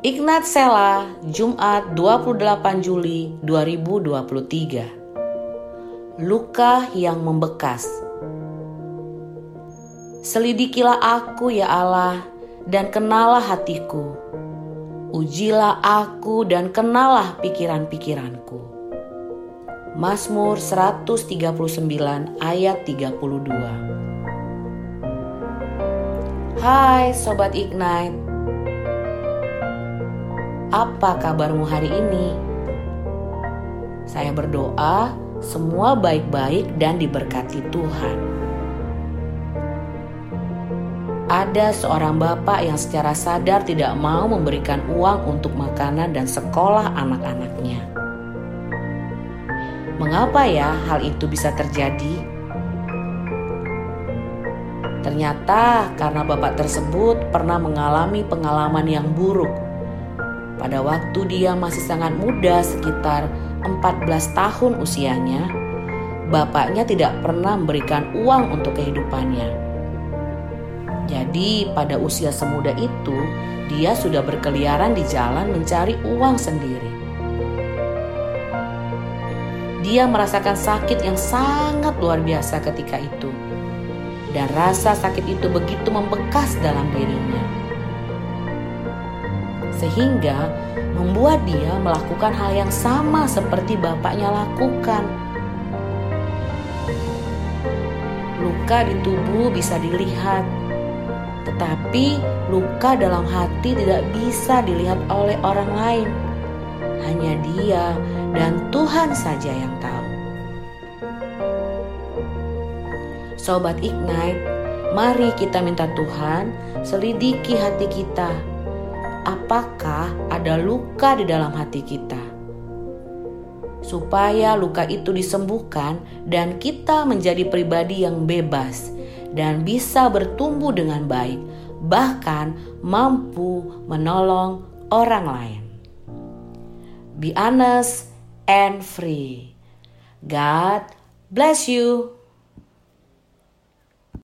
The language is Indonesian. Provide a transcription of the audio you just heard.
Ignat Sela, Jumat 28 Juli 2023. Luka yang membekas. Selidikilah aku ya Allah dan kenalah hatiku. Ujilah aku dan kenalah pikiran-pikiranku. Mazmur 139 ayat 32. Hai Sobat Ignite apa kabarmu hari ini? Saya berdoa semua baik-baik dan diberkati Tuhan. Ada seorang bapak yang secara sadar tidak mau memberikan uang untuk makanan dan sekolah anak-anaknya. Mengapa ya hal itu bisa terjadi? Ternyata karena bapak tersebut pernah mengalami pengalaman yang buruk pada waktu dia masih sangat muda, sekitar 14 tahun usianya, bapaknya tidak pernah memberikan uang untuk kehidupannya. Jadi, pada usia semuda itu, dia sudah berkeliaran di jalan mencari uang sendiri. Dia merasakan sakit yang sangat luar biasa ketika itu, dan rasa sakit itu begitu membekas dalam dirinya sehingga membuat dia melakukan hal yang sama seperti bapaknya lakukan. Luka di tubuh bisa dilihat, tetapi luka dalam hati tidak bisa dilihat oleh orang lain. Hanya Dia dan Tuhan saja yang tahu. Sobat Ignite, mari kita minta Tuhan selidiki hati kita apakah ada luka di dalam hati kita. Supaya luka itu disembuhkan dan kita menjadi pribadi yang bebas dan bisa bertumbuh dengan baik, bahkan mampu menolong orang lain. Be honest and free. God bless you.